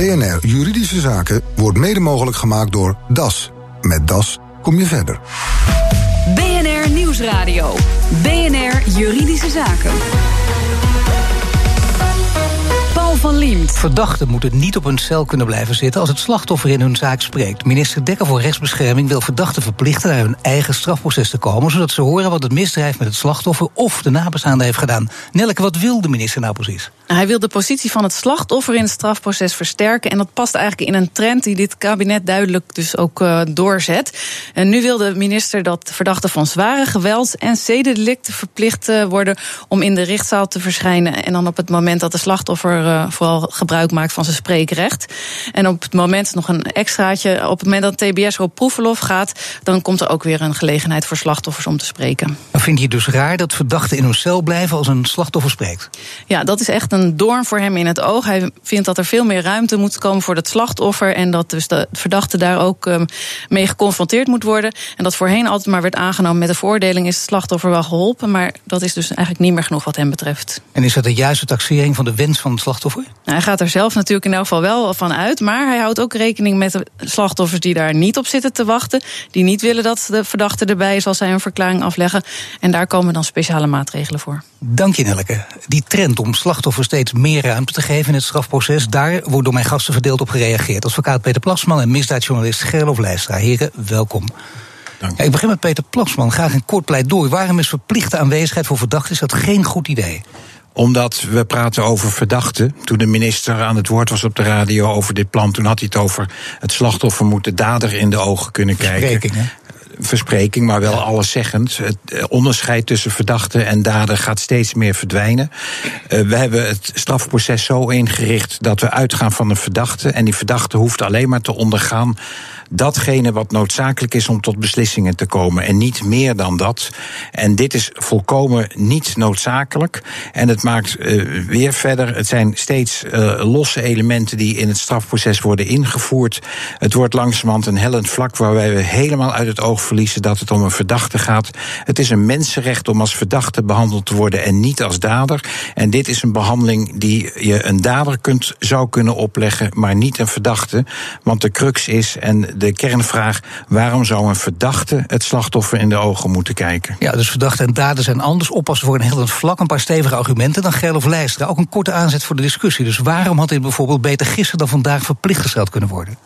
BNR Juridische Zaken wordt mede mogelijk gemaakt door DAS. Met DAS kom je verder. BNR Nieuwsradio. BNR Juridische Zaken. Paul van Liemt. Verdachten moeten niet op hun cel kunnen blijven zitten als het slachtoffer in hun zaak spreekt. Minister Dekker voor Rechtsbescherming wil verdachten verplichten naar hun eigen strafproces te komen, zodat ze horen wat het misdrijf met het slachtoffer of de nabestaande heeft gedaan. Nelke, wat wil de minister nou precies? Hij wil de positie van het slachtoffer in het strafproces versterken. En dat past eigenlijk in een trend die dit kabinet duidelijk dus ook uh, doorzet. En nu wil de minister dat verdachten van zware geweld en zedendelicten verplicht uh, worden om in de rechtszaal te verschijnen. En dan op het moment dat de slachtoffer uh, vooral gebruik maakt van zijn spreekrecht. En op het moment nog een extraatje, op het moment dat TBS op proefverlof gaat, dan komt er ook weer een gelegenheid voor slachtoffers om te spreken. Vind je het dus raar dat verdachten in hun cel blijven als een slachtoffer spreekt? Ja, dat is echt een een doorn voor hem in het oog. Hij vindt dat er veel meer ruimte moet komen voor het slachtoffer. En dat dus de verdachte daar ook um, mee geconfronteerd moet worden. En dat voorheen altijd maar werd aangenomen met de veroordeling is het slachtoffer wel geholpen. Maar dat is dus eigenlijk niet meer genoeg wat hem betreft. En is dat de juiste taxering van de wens van het slachtoffer? Nou, hij gaat er zelf natuurlijk in elk geval wel van uit. Maar hij houdt ook rekening met de slachtoffers die daar niet op zitten te wachten. Die niet willen dat de verdachte erbij is als zij een verklaring afleggen. En daar komen dan speciale maatregelen voor. Dank je, Nelke. Die trend om slachtoffers steeds meer ruimte te geven in het strafproces, daar wordt door mijn gasten verdeeld op gereageerd. Advocaat Peter Plasman en misdaadjournalist Gerlof Leistra. Heren, welkom. Dank. ik begin met Peter Plasman. Graag een kort pleidooi. Waarom is verplichte aanwezigheid voor verdachten is dat geen goed idee? Omdat we praten over verdachten. Toen de minister aan het woord was op de radio over dit plan, toen had hij het over het slachtoffer moet de dader in de ogen kunnen kijken verspreking, maar wel alleszeggend. Het eh, onderscheid tussen verdachte en dader gaat steeds meer verdwijnen. Uh, we hebben het strafproces zo ingericht dat we uitgaan van een verdachte. En die verdachte hoeft alleen maar te ondergaan datgene wat noodzakelijk is om tot beslissingen te komen. En niet meer dan dat. En dit is volkomen niet noodzakelijk. En het maakt uh, weer verder. Het zijn steeds uh, losse elementen die in het strafproces worden ingevoerd. Het wordt langzamerhand een hellend vlak waarbij we helemaal uit het oog verliezen dat het om een verdachte gaat. Het is een mensenrecht om als verdachte behandeld te worden en niet als dader. En dit is een behandeling die je een dader kunt, zou kunnen opleggen, maar niet een verdachte. Want de crux is, en de kernvraag: waarom zou een verdachte het slachtoffer in de ogen moeten kijken? Ja, dus verdachten en daden zijn anders. Oppassen voor een heel vlak, een paar stevige argumenten. Dan Gerlof Leijstra. Ook een korte aanzet voor de discussie. Dus waarom had dit bijvoorbeeld beter gisteren dan vandaag verplicht gesteld kunnen worden?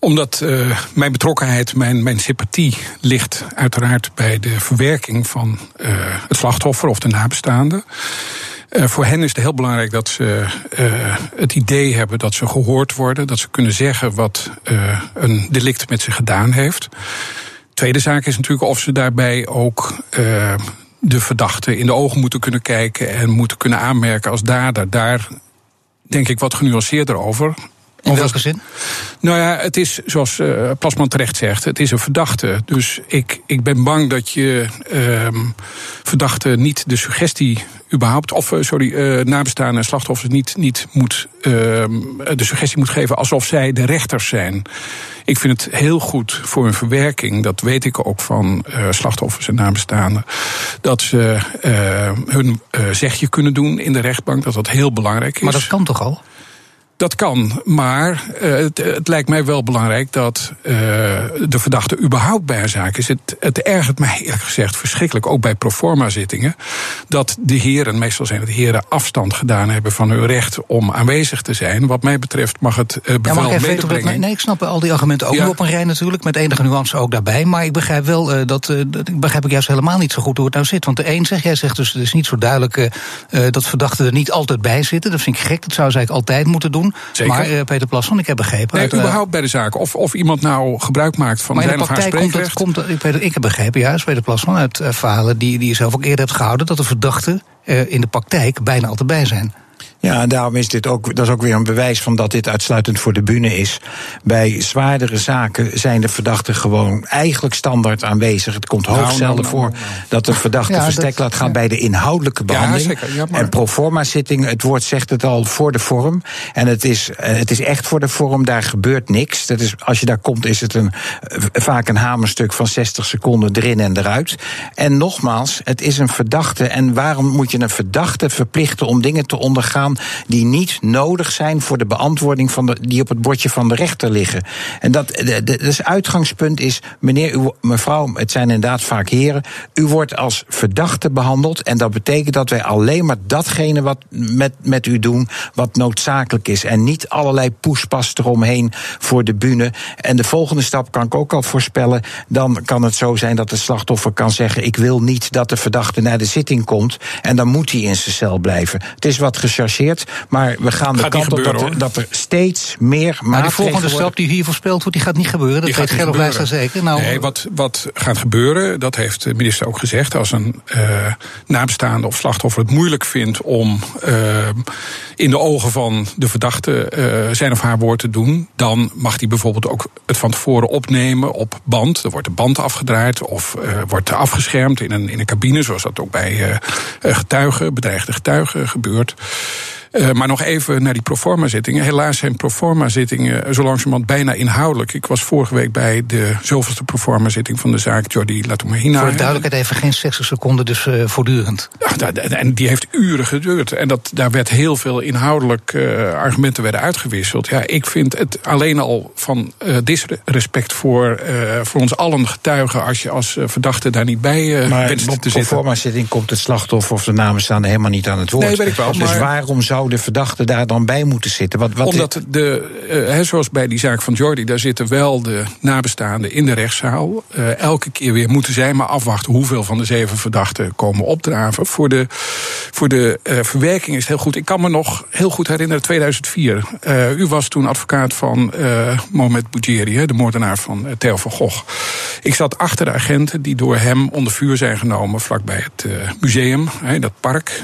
Omdat uh, mijn betrokkenheid, mijn, mijn sympathie ligt uiteraard bij de verwerking van uh, het slachtoffer of de nabestaanden. Uh, voor hen is het heel belangrijk dat ze uh, het idee hebben dat ze gehoord worden, dat ze kunnen zeggen wat uh, een delict met ze gedaan heeft. Tweede zaak is natuurlijk of ze daarbij ook de verdachte in de ogen moeten kunnen kijken en moeten kunnen aanmerken als dader. Daar denk ik wat genuanceerder over. In welke zin? Nou ja, het is zoals uh, Plasman terecht zegt, het is een verdachte. Dus ik, ik ben bang dat je uh, verdachte niet de suggestie überhaupt, of uh, sorry, uh, nabestaanden en slachtoffers niet, niet moet, ehm, de suggestie moet geven alsof zij de rechters zijn. Ik vind het heel goed voor hun verwerking, dat weet ik ook van slachtoffers en nabestaanden, dat ze hun zegje kunnen doen in de rechtbank, dat dat heel belangrijk is. Maar dat kan toch al? Dat kan, maar uh, het, het, lijkt mij wel belangrijk dat uh, de verdachte überhaupt bij een zaak is. Het, het ergert mij eerlijk gezegd verschrikkelijk, ook bij proforma zittingen, dat de heren, meestal zijn het heren, afstand gedaan hebben van hun recht om aanwezig te zijn. Wat mij betreft mag het uh, bevel ja, medebrengen. Nee, ik snap al die argumenten ook ja. op een rij natuurlijk, met enige nuance ook daarbij. Maar ik begrijp wel dat, dat begrijp ik juist helemaal niet zo goed hoe het nou zit. Want de een zegt, jij zegt dus het is niet zo duidelijk dat verdachten er niet altijd bij zitten. Dat vind ik gek, dat zou ze eigenlijk altijd moeten doen. Zeker. Maar uh, Peter Plasson, ik heb begrepen. Nee, uit, uh, überhaupt bij de zaak. Of, of iemand nou gebruik maakt van maar zijn of haar. Komt het, komt, ik, ik heb begrepen, juist Peter Plasson, uit uh, verhalen die, die je zelf ook eerder hebt gehouden, dat de verdachten in de praktijk bijna altijd bij zijn. Ja, en daarom is dit ook, dat is ook weer een bewijs van dat dit uitsluitend voor de bühne is. Bij zwaardere zaken zijn de verdachten gewoon eigenlijk standaard aanwezig. Het komt hoogst zelden nou, nou, voor nou, dat de verdachte ja, verstek dat, laat gaan ja. bij de inhoudelijke behandeling. Ja. En proforma zitting, het woord zegt het al voor de vorm. En het is, het is echt voor de vorm, daar gebeurt niks. Dat is, als je daar komt, is het een, vaak een hamerstuk van 60 seconden erin en eruit. En nogmaals, het is een verdachte. En waarom moet je een verdachte verplichten om dingen te ondergaan? Die niet nodig zijn voor de beantwoording van de, die op het bordje van de rechter liggen. En dat, de, de, dus uitgangspunt is, meneer, mevrouw, het zijn inderdaad vaak heren, u wordt als verdachte behandeld en dat betekent dat wij alleen maar datgene wat met, met u doen wat noodzakelijk is en niet allerlei poespas eromheen voor de bühne. En de volgende stap kan ik ook al voorspellen, dan kan het zo zijn dat het slachtoffer kan zeggen, ik wil niet dat de verdachte naar de zitting komt en dan moet hij in zijn cel blijven. Het is wat gechargeerd, maar we gaan de kant op dat er, dat er, steeds meer maar de volgende stap die hier voorspeld wordt, die gaat niet gebeuren. Dat weet Gerlof Leijstra zeker. Nou, nee, wat, wat gaat gebeuren, dat heeft de minister ook gezegd. Als een uh, nabestaande of slachtoffer het moeilijk vindt om uh, in de ogen van de verdachte uh, zijn of haar woord te doen, dan mag hij bijvoorbeeld ook het van tevoren opnemen op band. Er wordt de band afgedraaid of wordt afgeschermd in een, in een cabine, zoals dat ook bij getuigen, bedreigde getuigen gebeurt. Uh, maar nog even naar die proforma-zittingen. Helaas zijn proforma-zittingen zo langzamerhand bijna inhoudelijk. Ik was vorige week bij de zoveelste proforma-zitting van de zaak Jordi Latomahina. Voor de duidelijkheid even geen 60 seconden, dus uh, voortdurend. Ja, en die heeft uren geduurd. En dat, daar werd heel veel inhoudelijk uh, argumenten werden uitgewisseld. Ja, ik vind het alleen al van disrespect voor, voor ons allen getuigen... als je als verdachte daar niet bij maar wenst te zitten. Maar proforma-zitting komt het slachtoffer of de namenstaande helemaal niet aan het woord. Nee, weet ik wel. Dus waarom zou de verdachte daar dan bij moeten zitten? Wat, wat Omdat, de, uh, zoals bij die zaak van Jordi, daar zitten wel de nabestaanden in de rechtszaal. Uh, elke keer weer moeten zij maar afwachten hoeveel van de zeven verdachten komen opdraven. Voor de, voor de uh, verwerking is het heel goed. Ik kan me nog heel goed herinneren, 2004. u was toen advocaat van Mohamed Boudjeri, de moordenaar van Theo van Gogh. Ik zat achter de agenten die door hem onder vuur zijn genomen vlakbij het museum, dat park.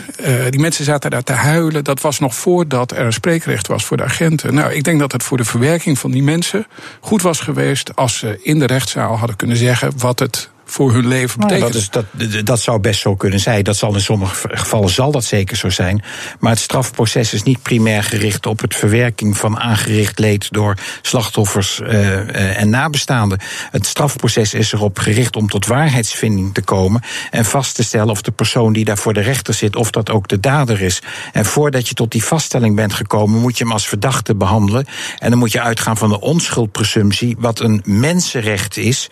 die mensen zaten daar te huilen. Dat was nog voordat er een spreekrecht was voor de agenten. Nou, ik denk dat het voor de verwerking van die mensen goed was geweest als ze in de rechtszaal hadden kunnen zeggen wat het voor hun leven nou, betekent. dat, is, dat, dat zou best zo kunnen zijn. Dat zal in sommige gevallen zal dat zeker zo zijn. Maar het strafproces is niet primair gericht op het verwerking van aangericht leed door slachtoffers uh, en nabestaanden. Het strafproces is erop gericht om tot waarheidsvinding te komen en vast te stellen of de persoon die daar voor de rechter zit, of dat ook de dader is. En voordat je tot die vaststelling bent gekomen, moet je hem als verdachte behandelen. En dan moet je uitgaan van de onschuldpresumptie, wat een mensenrecht is.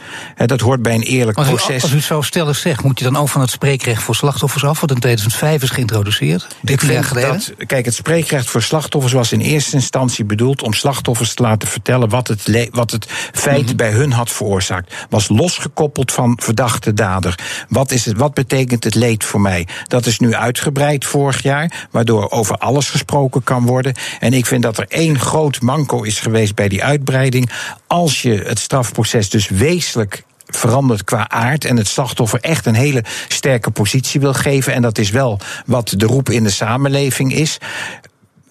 Dat hoort bij een eerlijk proces. Als u, zo stellig zegt, moet je dan ook van het spreekrecht voor slachtoffers af, wat in 2005 is geïntroduceerd? Ik vind dat, kijk, het spreekrecht voor slachtoffers was in eerste instantie bedoeld om slachtoffers te laten vertellen wat het, wat het feit mhm. bij hun had veroorzaakt. Was losgekoppeld van verdachte dader. Wat, is het, wat betekent het leed voor mij? Dat is nu uitgebreid vorig jaar, waardoor over alles gesproken kan worden. En ik vind dat er één groot manco is geweest bij die uitbreiding. Als je het strafproces dus wezenlijk verandert qua aard en het slachtoffer echt een hele sterke positie wil geven. En dat is wel wat de roep in de samenleving is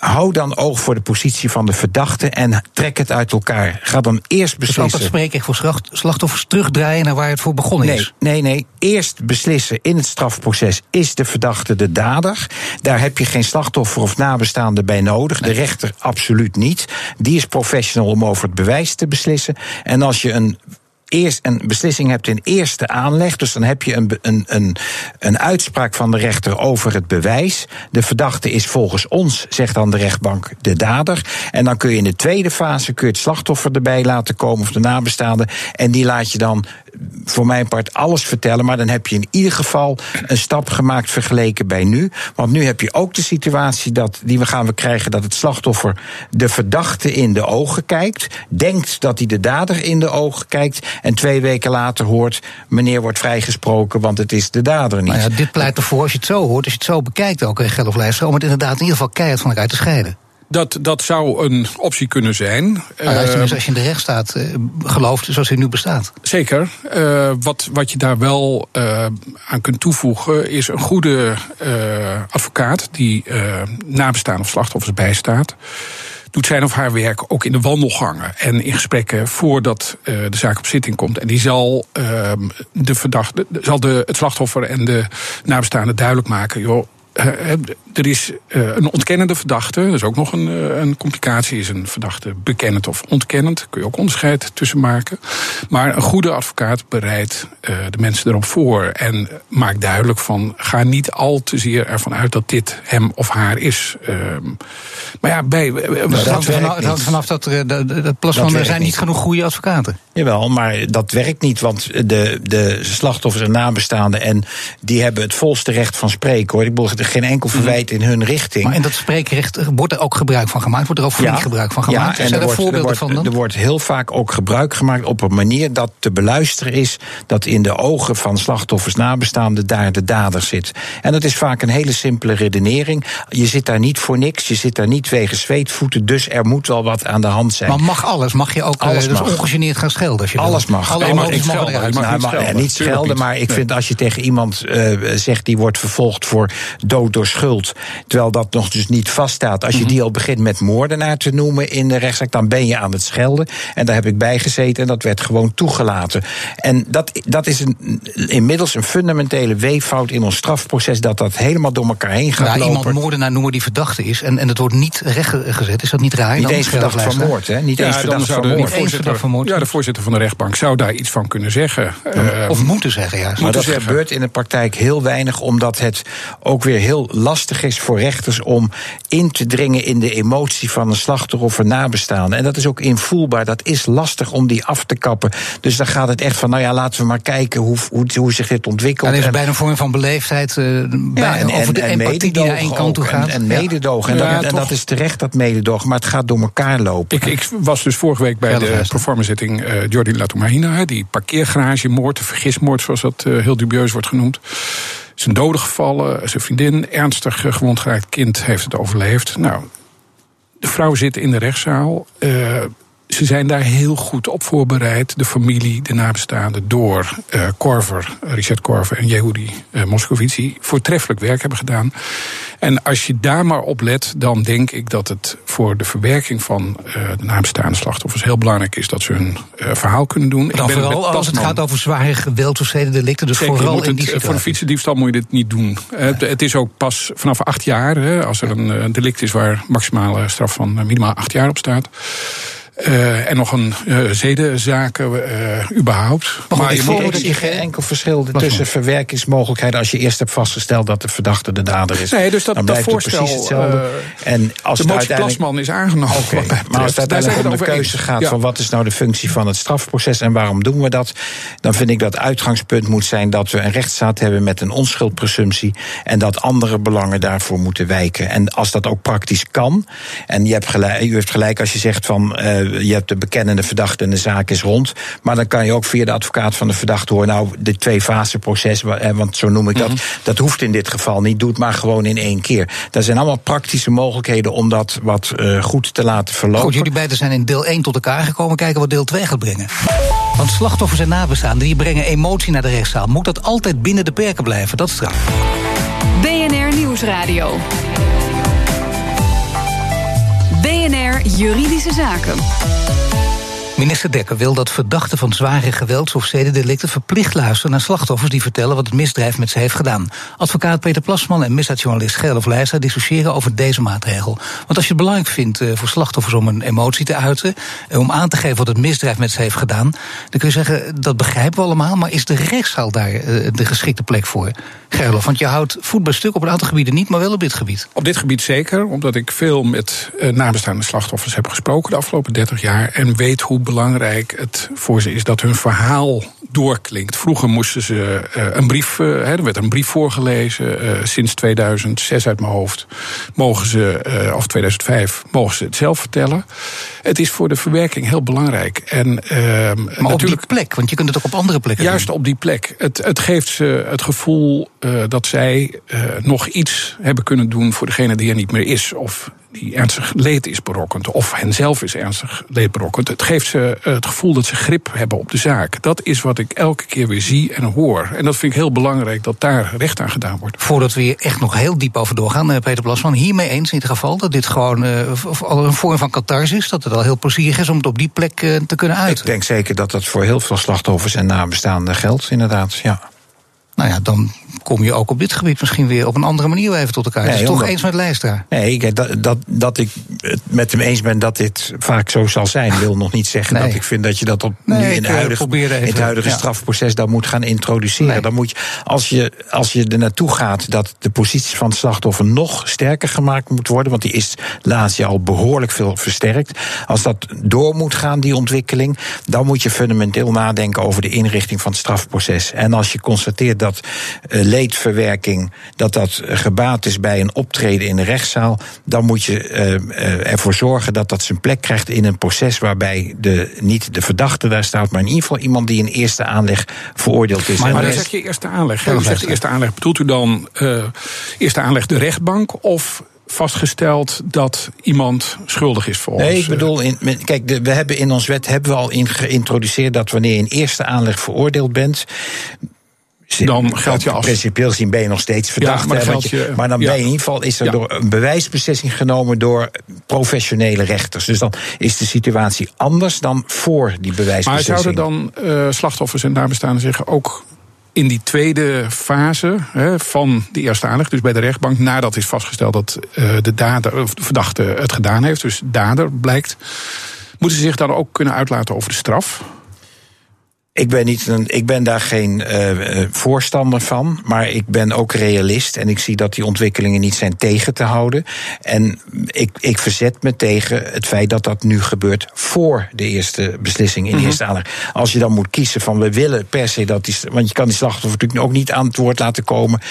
hou dan oog voor de positie van de verdachte en trek het uit elkaar. Ga dan eerst beslissen. Dus spreek ik voor slachtoffers terugdraaien naar waar het voor begonnen nee, is? Nee, nee. Eerst beslissen in het strafproces: is de verdachte de dader? Daar heb je geen slachtoffer of nabestaande bij nodig. De rechter absoluut niet. Die is professional om over het bewijs te beslissen. En als je een eerst een beslissing hebt in eerste aanleg. Dus dan heb je een, een, een, een uitspraak van de rechter over het bewijs. De verdachte is volgens ons, zegt dan de rechtbank, de dader. En dan kun je in de tweede fase kun je het slachtoffer erbij laten komen of de nabestaande. En die laat je dan voor mijn part alles vertellen. Maar dan heb je in ieder geval een stap gemaakt vergeleken bij nu. Want nu heb je ook de situatie dat, die we gaan we krijgen dat het slachtoffer de verdachte in de ogen kijkt. Denkt dat hij de dader in de ogen kijkt. En twee weken later hoort, meneer wordt vrijgesproken, want het is de dader niet. Nou ja, dit pleit ervoor, als je het zo hoort, als je het zo bekijkt ook, Geloof Lijst, om het inderdaad in ieder geval keihard van elkaar te scheiden. Dat, dat zou een optie kunnen zijn. Nou, als, je, als je in de rechtsstaat uh, gelooft zoals hij nu bestaat. Zeker. Uh, wat, wat je daar wel uh, aan kunt toevoegen is een goede advocaat die nabestaan of slachtoffers bijstaat doet zijn of haar werk ook in de wandelgangen en in gesprekken voordat uh, de zaak op zitting komt. En die zal, uh, de verdachte, zal de, het slachtoffer en de nabestaanden duidelijk maken: joh, er is een ontkennende verdachte. Dat is ook nog een, een complicatie. Is een verdachte bekennend of ontkennend? Daar kun je ook onderscheid tussen maken. Maar een goede advocaat bereidt de mensen erop voor. En maakt duidelijk van. Ga niet al te zeer ervan uit dat dit hem of haar is. Ehm, maar ja, bij. het hangt vanaf dat er. Dat plasman, er zijn niet genoeg goede advocaten. Jawel, maar dat werkt niet. Want de, de slachtoffers en nabestaanden. en die hebben het volste recht van spreken hoor. Ik bedoel, geen enkel mhm. verwijt in hun richting. Maar in dat spreekrecht wordt er ook gebruik van gemaakt? Wordt er ook flink gebruik van gemaakt? Ja, en er, er, voorbeelden wordt, van dan? Er wordt heel vaak ook gebruik gemaakt op een manier dat te beluisteren is. dat in de ogen van slachtoffers nabestaanden daar de dader zit. En dat is vaak een hele simpele redenering. Je zit daar niet voor niks, je zit daar niet wegens zweetvoeten. dus er moet wel wat aan de hand zijn. Maar mag alles? Mag je ook alles uh, dus ongegeneerd gaan schelden? Als je alles mag. Alle emoties mogen eruit. Nou, niet, schelden. niet schelden, maar ik vind als je tegen iemand uh, zegt die wordt vervolgd voor dood door schuld, terwijl dat nog dus niet vaststaat. Als je mhm. die al begint met moordenaar te noemen in de rechtszaak, dan ben je aan het schelden. En daar heb ik bij gezeten en dat werd gewoon toegelaten. En dat, dat is een, inmiddels een fundamentele weeffout in ons strafproces, dat dat helemaal door elkaar heen gaat ja, lopen. Iemand moordenaar noemen die verdachte is en, en het wordt niet rechtgezet. Is dat niet raar? Niet eens verdacht van moord, hè? Niet eens verdacht van moord. Ja, de voorzitter van de rechtbank zou daar iets van kunnen zeggen. of ehm, moeten zeggen, ja. Maar dat gebeurt in de praktijk heel weinig, omdat het ook weer heel lastig is voor rechters om in te dringen in de emotie van een slachtoffer of een nabestaande. En dat is ook invoelbaar. Dat is lastig om die af te kappen. Dus dan gaat het echt van, nou ja, laten we maar kijken hoe, hoe, hoe zich dit ontwikkelt. En is bijna een vorm van beleefdheid, uh, ja, en, over de empathie die naar één kant toe gaat. En, en mededogen. En, dat, en dat is terecht, dat mededogen. Maar het gaat door elkaar lopen. Ik, ik was dus vorige week bij de proforma-zitting uh, Jordi Latomahina, die parkeergaragemoord, de vergismoord zoals dat uh, heel dubieus wordt genoemd. Zijn doden gevallen, zijn vriendin ernstig gewond geraakt kind heeft het overleefd. Nou, de vrouw zit in de rechtszaal. Uh, ze zijn daar heel goed op voorbereid. De familie, de nabestaanden, door uh, Korver, Richard Korver en Yehudi uh, Moscovici voortreffelijk werk hebben gedaan. En als je daar maar op let, dan denk ik dat het voor de verwerking van uh, de nabestaande slachtoffers heel belangrijk is dat ze hun verhaal kunnen doen. Dan ik vooral als het gaat over zware delicten, dus Zeker, vooral in die Voor een fietsendiefstal moet je dit niet doen. Het is ook pas vanaf acht jaar, hè, als er een delict is waar maximale straf van minimaal acht jaar op staat. Uh, en nog een uh, zedenzaken uh, überhaupt. Maar, maar je moet zie geen enkel verschil tussen verwerkingsmogelijkheden als je eerst hebt vastgesteld dat de verdachte de dader is. Nee, dus dat, dat voorstel. Precies hetzelfde. en als de motie Plasman is aangenomen. Okay, maar als het uiteindelijk om de keuze gaat van wat is nou de functie van het strafproces en waarom doen we dat, dan vind ik dat uitgangspunt moet zijn dat we een rechtsstaat hebben met een onschuldpresumptie en dat andere belangen daarvoor moeten wijken. En als dat ook praktisch kan, en je hebt gelijk, u heeft gelijk als je zegt van je hebt de bekennende verdachte en de zaak is rond. Maar dan kan je ook via de advocaat van de verdachte horen. Nou, de twee fase proces, want zo noem ik dat. Mhm. Dat hoeft in dit geval niet. Doe het maar gewoon in één keer. Er zijn allemaal praktische mogelijkheden om dat wat uh, goed te laten verlopen. Goed, jullie beiden zijn in deel 1 tot elkaar gekomen. Kijken wat deel 2 gaat brengen. Want slachtoffers en nabestaanden die brengen emotie naar de rechtszaal. Moet dat altijd binnen de perken blijven? Dat is straf. BNR Nieuwsradio. Juridische Zaken. Minister Dekker wil dat verdachten van zware gewelds- of zedendelicten verplicht luisteren naar slachtoffers die vertellen wat het misdrijf met ze heeft gedaan. Advocaat Peter Plasman en misdaadjournalist Gerlof Leijstra discussiëren over deze maatregel. Want als je het belangrijk vindt eh, voor slachtoffers om een emotie te uiten, eh, om aan te geven wat het misdrijf met ze heeft gedaan, dan kun je zeggen dat begrijpen we allemaal, maar is de rechtszaal daar eh, de geschikte plek voor? Gerlof, want je houdt voet bij stuk op een aantal gebieden niet, maar wel op dit gebied. Op dit gebied zeker, omdat ik veel met nabestaande slachtoffers heb gesproken de afgelopen 30 jaar en weet hoe belangrijk het voor ze is dat hun verhaal doorklinkt. Vroeger moesten ze uh, een brief, uh, er werd een brief voorgelezen. Uh, sinds 2006 uit mijn hoofd mogen ze, of 2005, mogen ze het zelf vertellen. Het is voor de verwerking heel belangrijk. En, ehm, maar natuurlijk, op die plek, want je kunt het ook op andere plekken Juist op die plek. Het, het geeft ze het gevoel dat zij nog iets hebben kunnen doen voor degene die er niet meer is. Of die ernstig leed is berokkend, of hen zelf is ernstig leed berokkend. Het geeft ze eh, het gevoel dat ze grip hebben op de zaak. Dat is wat ik elke keer weer zie en hoor. En dat vind ik heel belangrijk dat daar recht aan gedaan wordt. Voordat we hier echt nog heel diep over doorgaan, eh, Peter Plasman, hiermee eens in het geval dat dit gewoon uh, al een vorm van catharsis is, dat het al heel plezierig is om het op die plek te kunnen uiten. Ik denk zeker dat dat voor heel veel slachtoffers en nabestaanden geldt, inderdaad. Ja. Nou ja, dan kom je ook op dit gebied misschien weer op een andere manier even tot elkaar. Nee, dus toch eens met Lijstra. Nee, dat, dat, dat ik het met hem eens ben dat dit vaak zo zal zijn, wil nog niet zeggen dat ik vind dat je dat op, nu in, huidige, in het huidige strafproces dan moet gaan introduceren. Dan moet je, als je, als je er naartoe gaat dat de positie van het slachtoffer nog sterker gemaakt moet worden, want die is laatst jaar al behoorlijk veel versterkt. Als dat door moet gaan, die ontwikkeling, dan moet je fundamenteel nadenken over de inrichting van het strafproces. En als je constateert dat uh, leedverwerking dat dat gebaat is bij een optreden in de rechtszaal, dan moet je uh, ervoor zorgen dat dat zijn plek krijgt in een proces waarbij de, niet de verdachte daar staat, maar in ieder geval iemand die in eerste aanleg veroordeeld is. Maar, maar dan zeg je eerste aanleg. u zegt eerste aanleg. Bedoelt u dan eerste aanleg de rechtbank of vastgesteld dat iemand schuldig is voor ons. Nee, ik bedoel, in, kijk, de, we hebben in ons wet hebben we al in geïntroduceerd dat wanneer je in eerste aanleg veroordeeld bent, dan geldt je als. Principieel ben je nog steeds verdacht. Ja, maar, je, maar, dan ben je in ieder geval is er door een bewijsbeslissing genomen door professionele rechters. Dus dan is de situatie anders dan voor die bewijsbeslissing. Maar zouden dan uh, slachtoffers en nabestaanden zich ook in die tweede fase hè, van de eerste aanleg, dus bij de rechtbank, nadat is vastgesteld dat uh, de dader of de verdachte het gedaan heeft, dus dader blijkt, moeten ze zich dan ook kunnen uitlaten over de straf? Ik ben, niet een, ik ben daar geen uh, voorstander van, maar ik ben ook realist en ik zie dat die ontwikkelingen niet zijn tegen te houden. En ik, ik verzet me tegen het feit dat dat nu gebeurt voor de eerste beslissing in de mm eerste aanleg. Als je dan moet kiezen van we willen per se dat die. Want je kan die slachtoffer natuurlijk ook niet aan het woord laten komen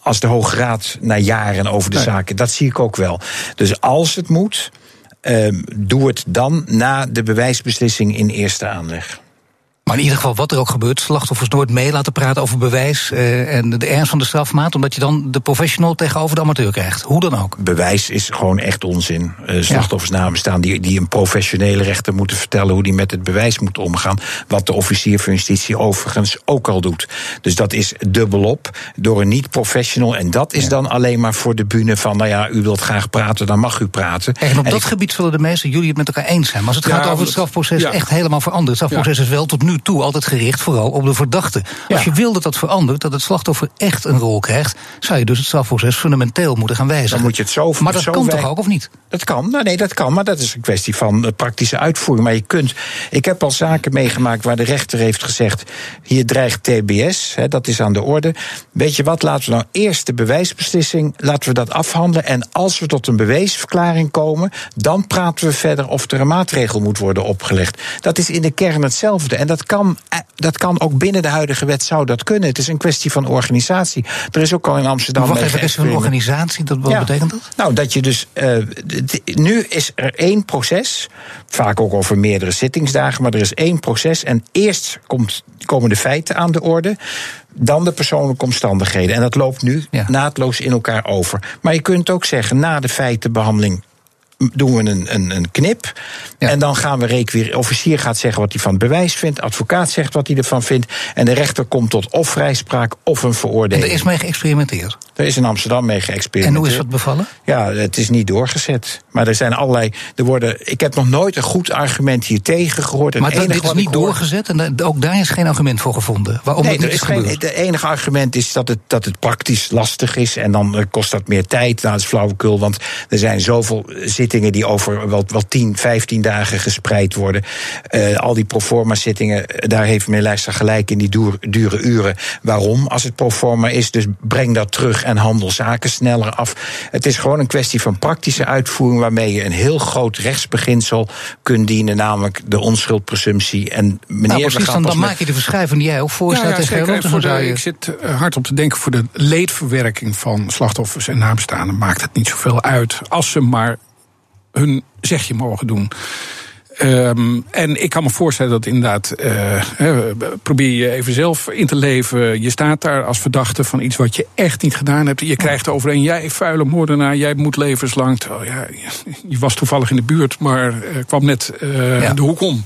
als de Hoge Raad na jaren over de zaken. Dat zie ik ook wel. Dus als het moet, uh, doe het dan na de bewijsbeslissing in eerste aanleg. Maar in ieder geval, wat er ook gebeurt, slachtoffers nooit mee laten praten over bewijs uh, en de ernst van de strafmaat, omdat je dan de professional tegenover de amateur krijgt. Hoe dan ook. Bewijs is gewoon echt onzin. Uh, slachtoffers namen staan die, die een professionele rechter moeten vertellen hoe die met het bewijs moet omgaan. Wat de officier van justitie overigens ook al doet. Dus dat is dubbelop door een niet-professional. En dat is ja. dan alleen maar voor de bühne van, nou ja, u wilt graag praten, dan mag u praten. En op en dat ik... gebied zullen de meesten jullie het met elkaar eens zijn. Maar als het ja, gaat over het strafproces, echt helemaal veranderd. Het strafproces is wel tot nu toe altijd gericht vooral op de verdachte. Als je wil dat dat verandert, dat het slachtoffer echt een rol krijgt, zou je dus het strafproces fundamenteel moeten gaan wijzigen. Dan moet je het zo Maar dat zo kan toch ook, of niet? Dat kan. Nou, nee, dat kan. Maar dat is een kwestie van eh, praktische uitvoering. Maar je kunt. Ik heb al zaken meegemaakt waar de rechter heeft gezegd: hier dreigt TBS, hè, dat is aan de orde. Weet je wat, laten we nou eerst de bewijsbeslissing, laten we dat afhandelen. En als we tot een bewijsverklaring komen, dan praten we verder of er een maatregel moet worden opgelegd. Dat is in de kern hetzelfde. En dat kan Eh, dat kan ook binnen de huidige wet zou dat kunnen. Het is een kwestie van organisatie. Er is ook al in Amsterdam. Wacht even, is er een organisatie? Dat, wat ja. betekent dat? Nou, dat je dus. Uh, nu is er één proces. Vaak ook over meerdere zittingsdagen. Maar er is één proces. En eerst komt, komen de feiten aan de orde dan de persoonlijke omstandigheden. En dat loopt nu ja. naadloos in elkaar over. Maar je kunt ook zeggen, na de feitenbehandeling doen we een, een, een knip. Ja. En dan gaan we requireren. Officier gaat zeggen wat hij van het bewijs vindt. Advocaat zegt wat hij ervan vindt. En de rechter komt tot of vrijspraak of een veroordeling. En er is mee geëxperimenteerd? Er is in Amsterdam mee geëxperimenteerd. En hoe is dat bevallen? Ja, het is niet doorgezet. Maar er zijn allerlei. Er worden, ik heb nog nooit een goed argument hier tegen gehoord. Maar het dit is niet doorgezet en ook daar is geen argument voor gevonden. Waarom nee, er is geen, Het enige argument is dat het, dat het praktisch lastig is. En dan kost dat meer tijd. Nou, dat is flauwekul. Want er zijn zoveel zittingen die over wel, wel 10, 15 dagen gespreid worden. Uh, al die proforma zittingen, daar heeft meneer Lijster gelijk in die dure, dure uren. Waarom? Als het proforma is, dus breng dat terug en handel zaken sneller af. Het is gewoon een kwestie van praktische uitvoering waarmee je een heel groot rechtsbeginsel kunt dienen, namelijk de onschuldpresumptie. En meneer, nou, precies, dan, dan maak je de verschuiving die jij ook voorstelt. Ja, ja, zeker, voor de, ik zit hard op te denken voor de leedverwerking van slachtoffers en nabestaanden maakt het niet zoveel uit als ze maar hun zegje mogen doen. Um, en ik kan me voorstellen dat inderdaad, uh, probeer je even zelf in te leven. Je staat daar als verdachte van iets wat je echt niet gedaan hebt. Je krijgt overeen, jij vuile moordenaar, jij moet levenslang. Oh ja, je was toevallig in de buurt, maar uh, kwam net uh, ja. de hoek om.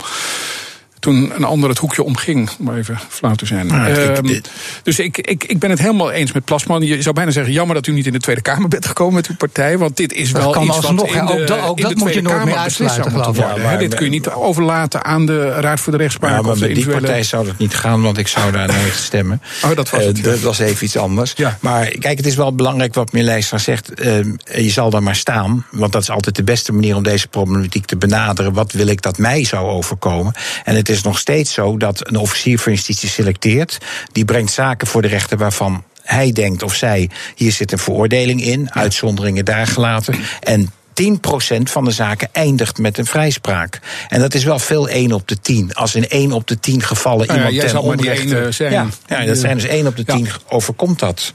Toen een ander het hoekje omging, om even flauw te zijn. Ehm, dus ik, ik, ik ben het helemaal eens met Plasman. Je zou bijna zeggen, jammer dat u niet in de Tweede Kamer bent gekomen met uw partij. Want dit is wel iets wat nog, in de, ook, dat, ook dat moet je nooit meer uitsluiten, geloof ik. dit kun je niet overlaten aan de Raad voor de Rechtspraak. Ja, maar met die partij zou dat niet gaan, want ik zou daar nooit stemmen. Oh, dat was het. dat was even iets anders. Maar kijk, het is wel belangrijk wat meneer Leijstra zegt. Ehm, je zal daar maar staan, want dat is altijd de beste manier om deze problematiek te benaderen. Wat wil ik dat mij zou overkomen? En het is nog steeds zo dat een officier van justitie selecteert. Die brengt zaken voor de rechter waarvan hij denkt of zij, hier zit een veroordeling in, uitzonderingen daar gelaten. En 10% van de zaken eindigt met een vrijspraak. En dat is wel veel 1 op de 10. Als in 1 op de 10 gevallen nou ja, iemand ten onrechte... Zijn. Ja, ja, dat zijn dus 1 op de 10 overkomt dat.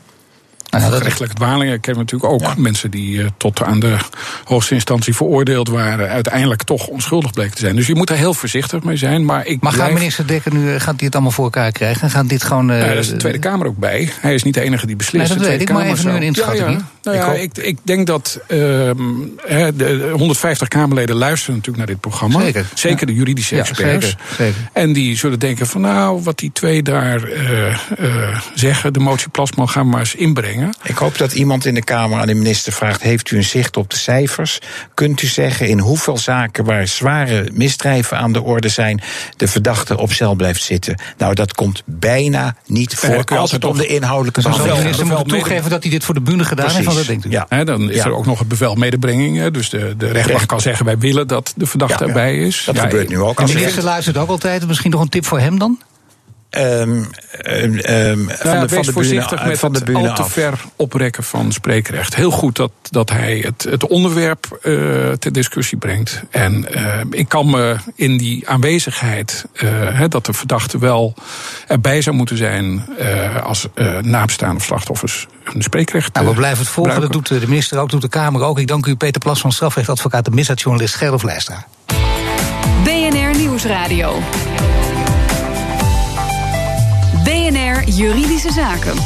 Nou, dat gerechtelijke dwalingen. Ik heb natuurlijk ook mensen die uh, tot aan de hoogste instantie veroordeeld waren, uiteindelijk toch onschuldig bleken te zijn. Dus je moet er heel voorzichtig mee zijn. Maar, ik maar gaat minister Dekker nu gaat hij het allemaal voor elkaar krijgen? En gaat dit gewoon. Uh, ja, daar is de Tweede Kamer ook bij. Hij is niet de enige die beslist. Nee, dat weet ik, maar even nu een inschatting. Ja, nou ja, ik, ik, denk dat uh, de 150 Kamerleden luisteren natuurlijk naar dit programma. Zeker. Zeker de juridische experts. Zeker, zeker. En die zullen denken van nou, wat die twee daar zeggen, de motie Plasma gaan we maar eens inbrengen. Ik hoop dat iemand in de Kamer aan de minister vraagt: Heeft u een zicht op de cijfers? Kunt u zeggen in hoeveel zaken waar zware misdrijven aan de orde zijn, de verdachte op cel blijft zitten? Nou, dat komt bijna niet voor als het om de inhoudelijke zaken gaat. De minister moet toegeven dat hij dit voor de bühne gedaan heeft, dat denkt u? Ja. dan is er ook nog het bevel medebrenging. Dus de, de rechtbank kan zeggen: Wij willen dat de verdachte erbij is. Dat gebeurt nu ook. De minister luistert ook altijd. Misschien nog een tip voor hem dan? Um, um, um, van, de, van de voorzichtig met van de het al te ver oprekken van spreekrecht. Heel goed dat, dat hij het, het onderwerp uh, ter discussie brengt. En uh, ik kan me in die aanwezigheid, uh, dat de verdachte wel erbij zou moeten zijn als nabestaande of slachtoffers een spreekrecht. Nou, we blijven het volgen. Dat doet de minister ook, doet de Kamer ook. Ik dank u, Peter Plas van strafrechtadvocaat en misdaadjournalist Gerlof Leijstra. BNR Nieuwsradio. Juridische Zaken.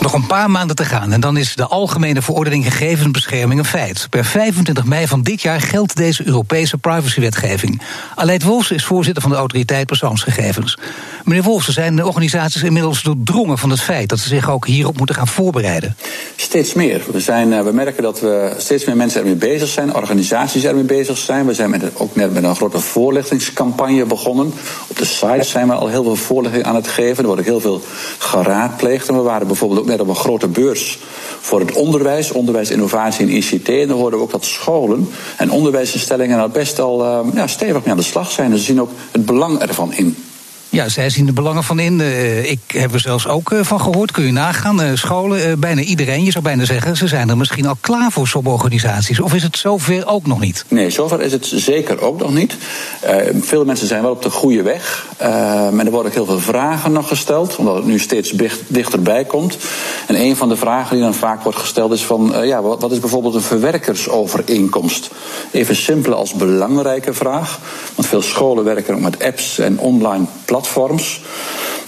Nog een paar maanden te gaan en dan is de Algemene Verordening Gegevensbescherming een feit. Per 25 mei van dit jaar geldt deze Europese privacywetgeving. Aleid Wolfs is voorzitter van de Autoriteit Persoonsgegevens. Meneer Wolfs, zijn de organisaties inmiddels doordrongen van het feit dat ze zich ook hierop moeten gaan voorbereiden? Steeds meer. We, zijn, eh, we merken dat we steeds meer mensen ermee bezig zijn, organisaties ermee bezig zijn. We zijn met, ook net met een grote voorlichtingscampagne begonnen. Op de site zijn we al heel veel voorlichting aan het geven. Er wordt ook heel veel geraadpleegd. En we waren bijvoorbeeld ook net op een grote beurs voor het onderwijs, onderwijs, innovatie en ICT. En dan hoorden we ook dat scholen en onderwijsinstellingen er best al uh, ja, stevig mee aan de slag zijn. En ze zien ook het belang ervan in. Ja, zij zien de belangen van in. Uh, ik heb er zelfs ook uh, van gehoord. Kun je nagaan. Uh, scholen, bijna iedereen, je zou bijna zeggen, ze zijn er misschien al klaar voor sommige organisaties. Of is het zover ook nog niet? Nee, zover is het zeker ook nog niet. veel mensen zijn wel op de goede weg. en er worden ook heel veel vragen nog gesteld, omdat het nu steeds dichterbij komt. En een van de vragen die dan vaak wordt gesteld is van, ja, wat, is bijvoorbeeld een verwerkersovereenkomst? Even simpel als belangrijke vraag. Want veel scholen werken ook met apps en online platforms platforms.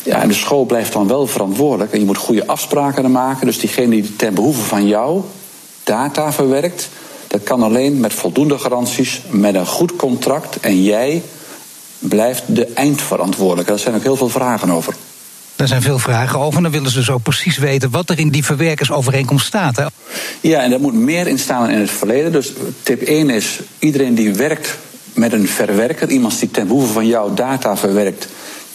Ja, en de school blijft dan wel verantwoordelijk. En je moet goede afspraken maken. Dus diegene die ten behoeve van jou data verwerkt, dat kan alleen met voldoende garanties, met een goed contract. En jij blijft de eindverantwoordelijke. Daar zijn ook heel veel vragen over. Daar zijn veel vragen over. En dan willen ze zo precies weten wat er in die verwerkersovereenkomst staat. Hè? Ja, en daar moet meer in staan dan in het verleden. Dus tip 1 is: iedereen die werkt met een verwerker, iemand die ten behoeve van jouw data verwerkt,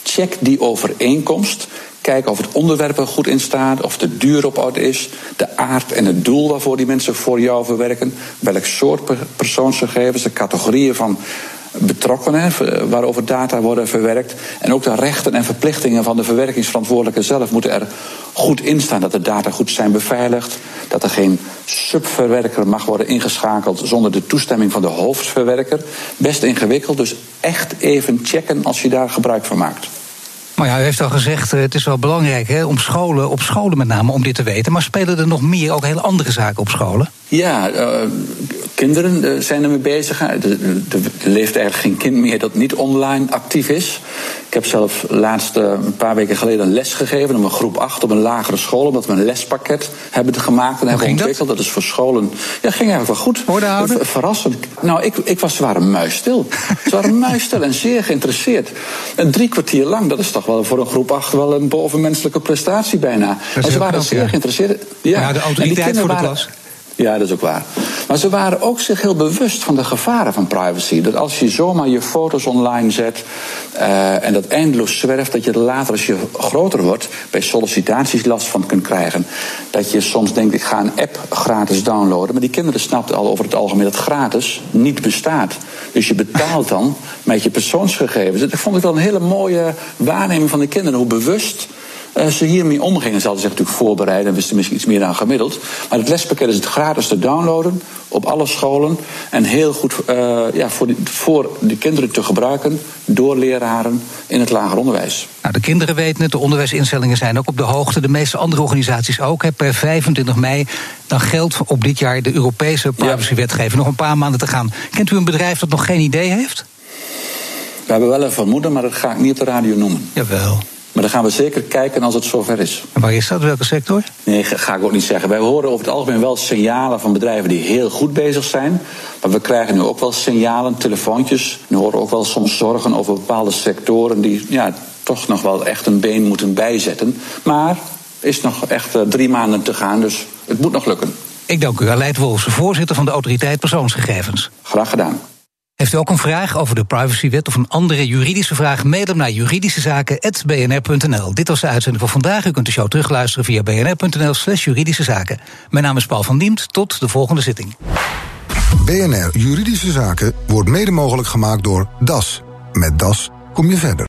check die overeenkomst. Kijk of het onderwerp er goed in staat, of de duur op orde is, de aard en het doel waarvoor die mensen voor jou verwerken, welk soort persoonsgegevens, de categorieën van betrokkenen waarover data worden verwerkt. En ook de rechten en verplichtingen van de verwerkingsverantwoordelijke zelf moeten er goed in staan. Dat de data goed zijn beveiligd, dat er geen subverwerker mag worden ingeschakeld zonder de toestemming van de hoofdverwerker. Best ingewikkeld, dus echt even checken als je daar gebruik van maakt. Maar ja, u heeft al gezegd, eh, het is wel belangrijk hè, om scholen, op scholen met name, om dit te weten. Maar spelen er nog meer, ook hele andere zaken op scholen? Ja, uh, kinderen uh, zijn ermee bezig. Er leeft eigenlijk geen kind meer dat niet online actief is. heb zelf laatst een paar weken geleden een les gegeven om een groep 8 op een lagere school, omdat we een lespakket hebben gemaakt en hebben ontwikkeld. Dat? is voor scholen. Ja, ging eigenlijk wel goed. Hoorde Verrassend. Nou, ik, ik was, ze waren muisstil. ze waren muisstil en zeer geïnteresseerd. En drie kwartier lang, dat is toch wel voor een groep 8 wel een bovenmenselijke prestatie bijna. En ze waren zeer geïnteresseerd. Ja, ja de autoriteit voor de klas. Ja, dat is ook waar. Maar ze waren ook zich heel bewust van de gevaren van privacy. Dat als je zomaar je foto's online zet uh, en dat eindeloos zwerft, dat je er later, als je groter wordt, bij sollicitaties last van kunt krijgen. Dat je soms denkt, ik ga een app gratis downloaden. Maar die kinderen snapten al over het algemeen dat gratis niet bestaat. Dus je betaalt dan met je persoonsgegevens. Dat vond ik wel een hele mooie waarneming van de kinderen. Hoe bewust ze hiermee omgingen. Ze hadden zich natuurlijk voorbereid en wisten misschien iets meer dan gemiddeld. Maar het lespakket is het gratis te downloaden op alle scholen. En heel goed uh, ja, voor, die, voor de kinderen te gebruiken door leraren in het lager onderwijs. Nou, de kinderen weten het, de onderwijsinstellingen zijn ook op de hoogte. De meeste andere organisaties ook. Hè. Per 25 mei dan geldt op dit jaar de Europese privacywetgeving. Nog een paar maanden te gaan. Kent u een bedrijf dat nog geen idee heeft? We hebben wel een vermoeden, maar dat ga ik niet op de radio noemen. Jawel. Maar dan gaan we zeker kijken als het zover is. En waar is dat? Welke sector? Nee, ga ik ook niet zeggen. Wij horen over het algemeen wel signalen van bedrijven die heel goed bezig zijn. Maar we krijgen nu ook wel signalen, telefoontjes. We horen ook wel soms zorgen over bepaalde sectoren die ja, toch nog wel echt een been moeten bijzetten. Maar is nog echt uh, drie maanden te gaan, dus het moet nog lukken. Ik dank u, Aleid Wolfsen, voorzitter van de Autoriteit Persoonsgegevens. Graag gedaan. Heeft u ook een vraag over de privacywet of een andere juridische vraag? Mail hem naar juridischezaken.bnr.nl. Dit was de uitzending voor vandaag. U kunt de show terugluisteren via bnr.nl slash juridische zaken. Mijn naam is Paul van Diemt. Tot de volgende zitting. BNR Juridische Zaken wordt mede mogelijk gemaakt door DAS. Met DAS kom je verder.